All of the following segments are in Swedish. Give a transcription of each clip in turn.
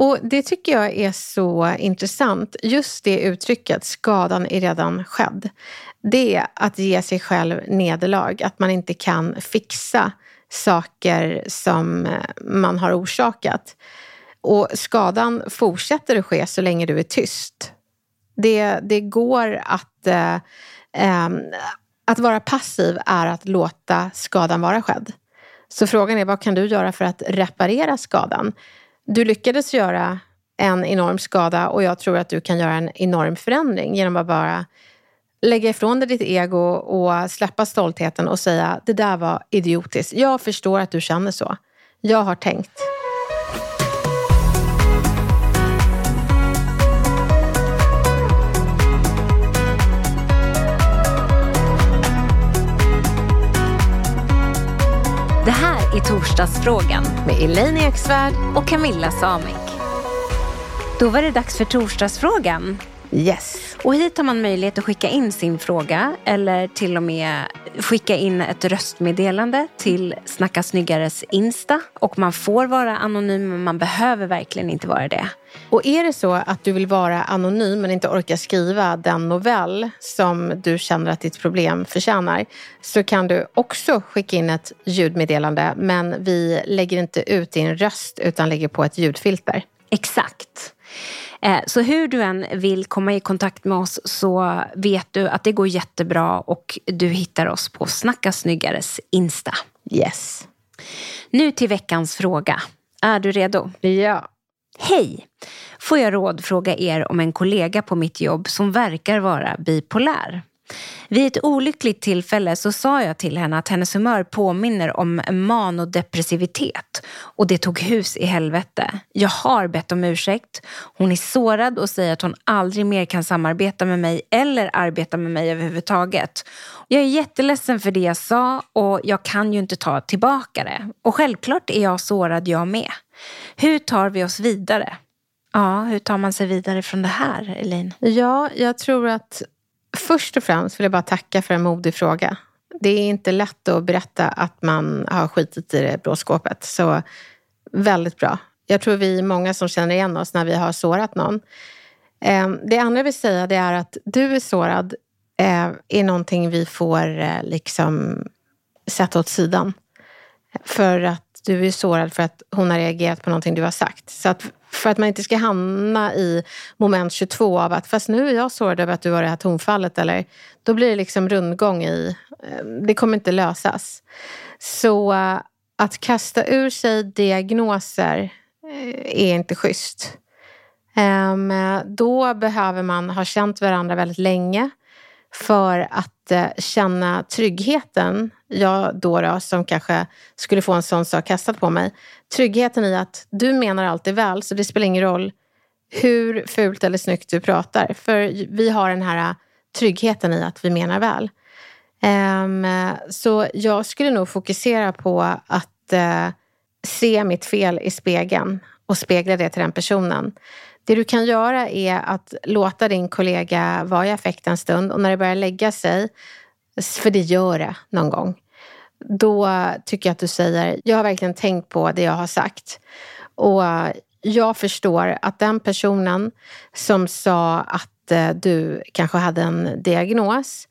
och det tycker jag är så intressant. Just det uttrycket, skadan är redan skedd. Det är att ge sig själv nederlag. Att man inte kan fixa saker som man har orsakat. Och skadan fortsätter att ske så länge du är tyst. Det, det går att... Eh, eh, att vara passiv är att låta skadan vara skedd. Så frågan är, vad kan du göra för att reparera skadan? Du lyckades göra en enorm skada och jag tror att du kan göra en enorm förändring genom att bara lägga ifrån dig ditt ego och släppa stoltheten och säga det där var idiotiskt. Jag förstår att du känner så. Jag har tänkt. Det här är Torsdagsfrågan Med Elaine Eksvärd. och Camilla Samik. Då var det dags för Torsdagsfrågan. Yes. Och hit har man möjlighet att skicka in sin fråga eller till och med skicka in ett röstmeddelande till Snacka snyggares Insta. Och man får vara anonym men man behöver verkligen inte vara det. Och är det så att du vill vara anonym men inte orkar skriva den novell som du känner att ditt problem förtjänar så kan du också skicka in ett ljudmeddelande men vi lägger inte ut din röst utan lägger på ett ljudfilter. Exakt. Eh, Så hur du än vill komma i kontakt med oss så vet du att det går jättebra och du hittar oss på Snacka snyggares Insta. Yes. Nu till veckans fråga. Är du redo? Ja. Hej! Får jag rådfråga er om en kollega på mitt jobb som verkar vara bipolär? Vid ett olyckligt tillfälle så sa jag till henne att hennes humör påminner om manodepressivitet och det tog hus i helvete. Jag har bett om ursäkt. Hon är sårad och säger att hon aldrig mer kan samarbeta med mig eller arbeta med mig överhuvudtaget. Jag är jätteledsen för det jag sa och jag kan ju inte ta tillbaka det. Och självklart är jag sårad jag med. Hur tar vi oss vidare? Ja, hur tar man sig vidare från det här, Elin? Ja, jag tror att först och främst vill jag bara tacka för en modig fråga. Det är inte lätt att berätta att man har skitit i det blå skåpet. Så väldigt bra. Jag tror vi är många som känner igen oss när vi har sårat någon. Ehm, det andra jag vill säga det är att du är sårad eh, är någonting vi får eh, liksom sätta åt sidan. För att du är sårad för att hon har reagerat på någonting du har sagt. Så att för att man inte ska hamna i moment 22 av att fast nu är jag sårad över att du har det här tonfallet. Eller, då blir det liksom rundgång i... Eh, det kommer inte lösas. Så eh, att kasta ur sig diagnoser eh, är inte schysst. Ehm, då behöver man ha känt varandra väldigt länge för att känna tryggheten, jag då, då som kanske skulle få en sån sak kastad på mig. Tryggheten i att du menar alltid väl, så det spelar ingen roll hur fult eller snyggt du pratar. För vi har den här tryggheten i att vi menar väl. Ehm, så jag skulle nog fokusera på att eh, se mitt fel i spegeln och spegla det till den personen. Det du kan göra är att låta din kollega vara i affekt en stund och när det börjar lägga sig, för det gör det någon gång, då tycker jag att du säger, jag har verkligen tänkt på det jag har sagt. Och jag förstår att den personen som sa att eh, du kanske hade en diagnos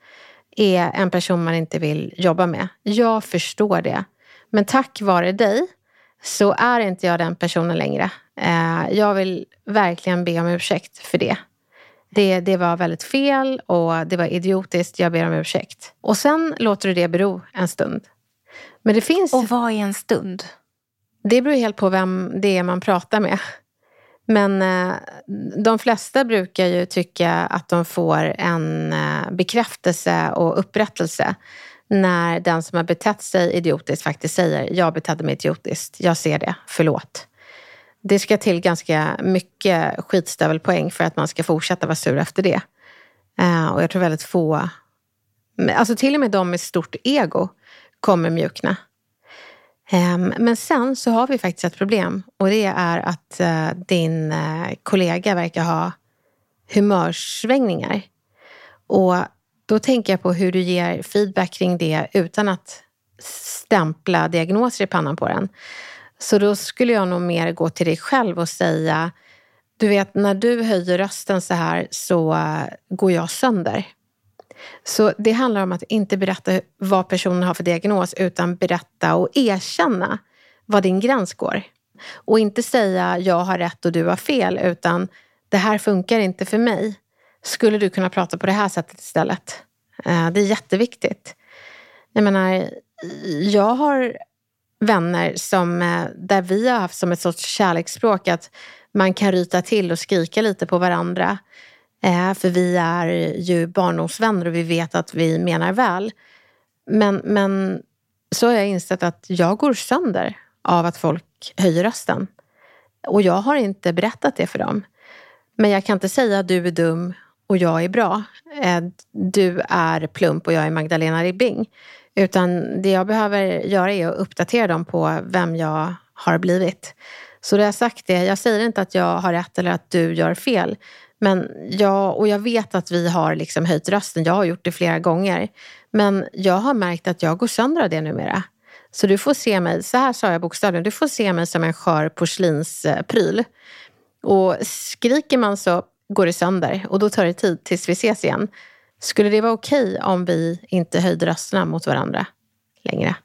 är en person man inte vill jobba med. Jag förstår det. Men tack vare dig så är inte jag den personen längre. Eh, jag vill verkligen be om ursäkt för det det. Det var väldigt fel och det var idiotiskt. Jag ber om ursäkt. Och sen låter du det bero en stund. Men det finns... Och vad är en stund? Det beror helt på vem det är man pratar med. Men eh, de flesta brukar ju tycka att de får en eh, bekräftelse och upprättelse när den som har betett sig idiotiskt faktiskt säger jag betedde mig idiotiskt, jag ser det, förlåt. Det ska till ganska mycket skitstövelpoäng för att man ska fortsätta vara sur efter det. Eh, och jag tror väldigt få, alltså till och med de med stort ego kommer mjukna. Ehm, men sen så har vi faktiskt ett problem och det är att eh, din eh, kollega verkar ha humörsvängningar. Och då tänker jag på hur du ger feedback kring det utan att stämpla diagnoser i pannan på den. Så då skulle jag nog mer gå till dig själv och säga, du vet när du höjer rösten så här så eh, går jag sönder. Så det handlar om att inte berätta vad personen har för diagnos utan berätta och erkänna var din gräns går. Och inte säga jag har rätt och du har fel utan det här funkar inte för mig. Skulle du kunna prata på det här sättet istället? Eh, det är jätteviktigt. Jag menar, jag har vänner som, eh, där vi har haft som ett sorts kärleksspråk att man kan ryta till och skrika lite på varandra. Eh, för vi är ju barndomsvänner och vi vet att vi menar väl. Men, men så har jag insett att jag går sönder av att folk höjer rösten. Och jag har inte berättat det för dem. Men jag kan inte säga att du är dum och jag är bra. Eh, du är plump och jag är Magdalena Ribbing. Utan det jag behöver göra är att uppdatera dem på vem jag har blivit. Så det jag sagt det, jag säger inte att jag har rätt eller att du gör fel. Men jag, och jag vet att vi har liksom höjt rösten, jag har gjort det flera gånger. Men jag har märkt att jag går sönder av det numera. Så du får se mig, så här sa jag bokstavligen, du får se mig som en skör porslinspryl. Och skriker man så går det sönder och då tar det tid tills vi ses igen. Skulle det vara okej okay om vi inte höjde rösterna mot varandra längre?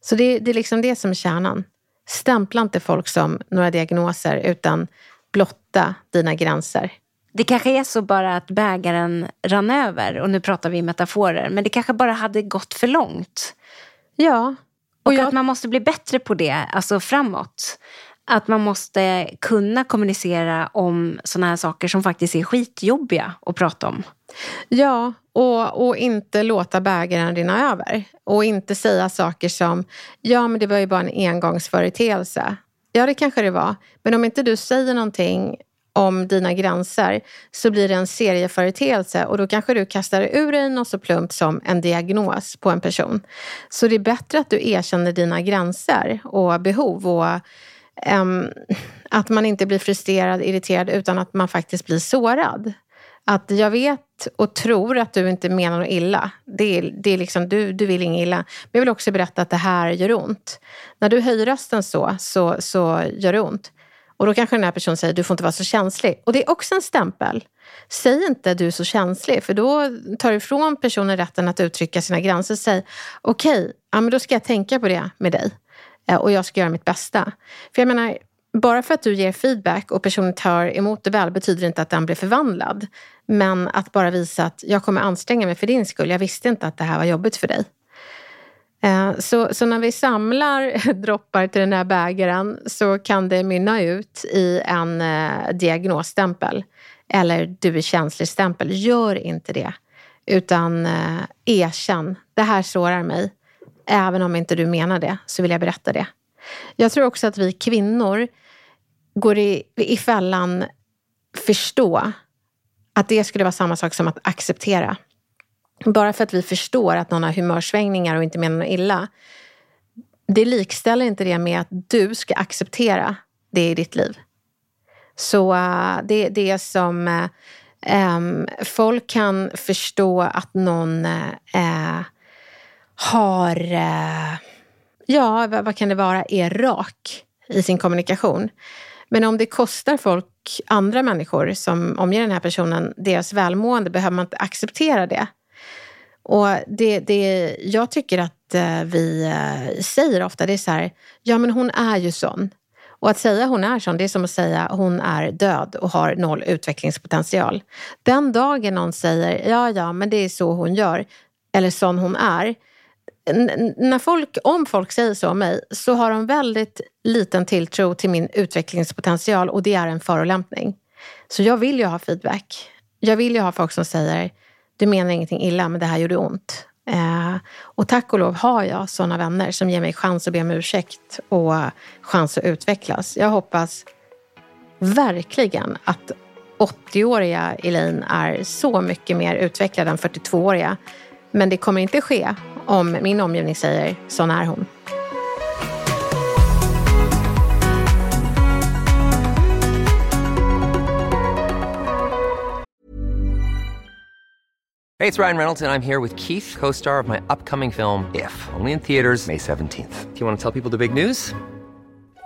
Så det, det är liksom det som är kärnan. Stämpla inte folk som några diagnoser utan blotta dina gränser. Det kanske är så bara att bägaren rann över och nu pratar vi metaforer men det kanske bara hade gått för långt. Ja. Och, och jag... att man måste bli bättre på det, alltså framåt. Att man måste kunna kommunicera om sådana här saker som faktiskt är skitjobbiga att prata om. Ja, och, och inte låta bägaren rinna över. Och inte säga saker som, ja men det var ju bara en engångsföreteelse. Ja, det kanske det var. Men om inte du säger någonting om dina gränser så blir det en serieföreteelse och då kanske du kastar ur dig något så plumpt som en diagnos på en person. Så det är bättre att du erkänner dina gränser och behov och att man inte blir frustrerad, irriterad utan att man faktiskt blir sårad. Att jag vet och tror att du inte menar något illa. Det är, det är liksom, du, du vill inget illa. Men jag vill också berätta att det här gör ont. När du höjer rösten så, så, så gör det ont. Och då kanske den här personen säger du får inte vara så känslig. Och det är också en stämpel. Säg inte du är så känslig för då tar du ifrån personen rätten att uttrycka sina gränser. Säg okej, okay, ja, då ska jag tänka på det med dig. Eh, och jag ska göra mitt bästa. För jag menar, bara för att du ger feedback och personen tar emot det väl betyder inte att den blir förvandlad. Men att bara visa att jag kommer anstränga mig för din skull. Jag visste inte att det här var jobbigt för dig. Eh, så, så när vi samlar droppar till den här bägaren så kan det mynna ut i en eh, diagnosstämpel. Eller du är känslig-stämpel. Gör inte det. Utan erkänn. Det här sårar mig. Även om inte du menar det så vill jag berätta det. Jag tror också att vi kvinnor går i, i fällan förstå att det skulle vara samma sak som att acceptera. Bara för att vi förstår att någon har humörsvängningar och inte menar något illa. Det likställer inte det med att du ska acceptera det i ditt liv. Så eh, det är det som eh, folk kan förstå att någon eh, har, eh, ja vad kan det vara, är rak i sin kommunikation. Men om det kostar folk, andra människor som omger den här personen, deras välmående, behöver man inte acceptera det. Och det, det, jag tycker att eh, vi eh, säger ofta, det är så här, ja men hon är ju sån. Och att säga hon är sån, det är som att säga hon är död och har noll utvecklingspotential. Den dagen någon säger, ja ja men det är så hon gör, eller sån hon är när folk, om folk säger så om mig så har de väldigt liten tilltro till min utvecklingspotential och det är en förolämpning. Så jag vill ju ha feedback. Jag vill ju ha folk som säger, du menar ingenting illa men det här gjorde ont. Eh, och tack och lov har jag sådana vänner som ger mig chans att be om ursäkt och chans att utvecklas. Jag hoppas verkligen att 80-åriga Elaine är så mycket mer utvecklad än 42-åriga. Men det kommer inte ske om min omgivning säger sån är hon. Hej, det är Ryan Reynolds, och jag är här med Keith, co star of my upcoming film, If, only in theaters, May 17th. Do you want to tell people the big news?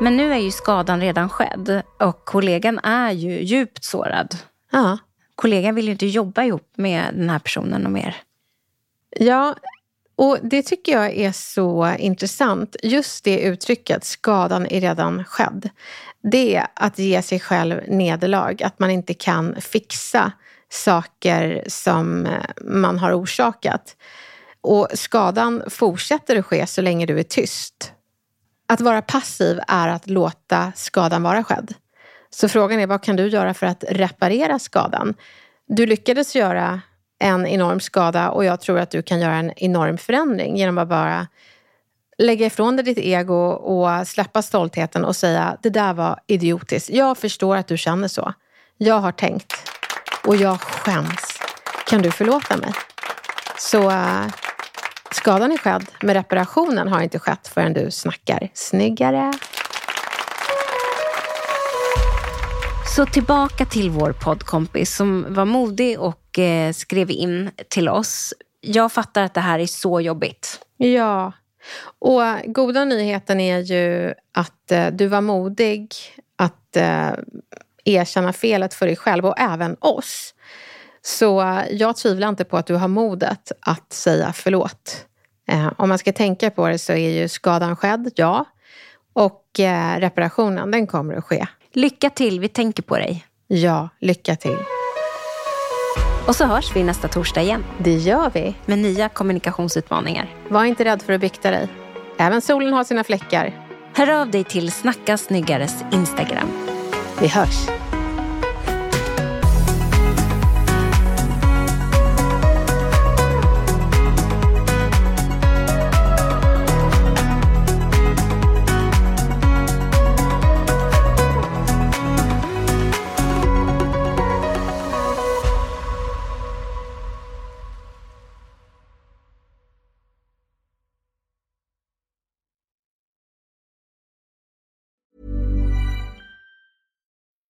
Men nu är ju skadan redan skedd och kollegan är ju djupt sårad. Ja. Kollegan vill ju inte jobba ihop med den här personen och mer. Ja, och det tycker jag är så intressant. Just det uttrycket, skadan är redan skedd. Det är att ge sig själv nederlag, att man inte kan fixa saker som man har orsakat. Och skadan fortsätter att ske så länge du är tyst. Att vara passiv är att låta skadan vara skedd. Så frågan är vad kan du göra för att reparera skadan? Du lyckades göra en enorm skada och jag tror att du kan göra en enorm förändring genom att bara lägga ifrån dig ditt ego och släppa stoltheten och säga det där var idiotiskt. Jag förstår att du känner så. Jag har tänkt och jag skäms. Kan du förlåta mig? Så eh, skadan är skedd, men reparationen har inte skett förrän du snackar snyggare. Så tillbaka till vår poddkompis som var modig och eh, skrev in till oss. Jag fattar att det här är så jobbigt. Ja. Och goda nyheten är ju att eh, du var modig att eh, erkänna felet för dig själv och även oss. Så jag tvivlar inte på att du har modet att säga förlåt. Eh, om man ska tänka på det så är ju skadan skedd, ja. Och eh, reparationen, den kommer att ske. Lycka till, vi tänker på dig. Ja, lycka till. Och så hörs vi nästa torsdag igen. Det gör vi. Med nya kommunikationsutmaningar. Var inte rädd för att bikta dig. Även solen har sina fläckar. Hör av dig till Snacka snyggares Instagram. Vi hörs.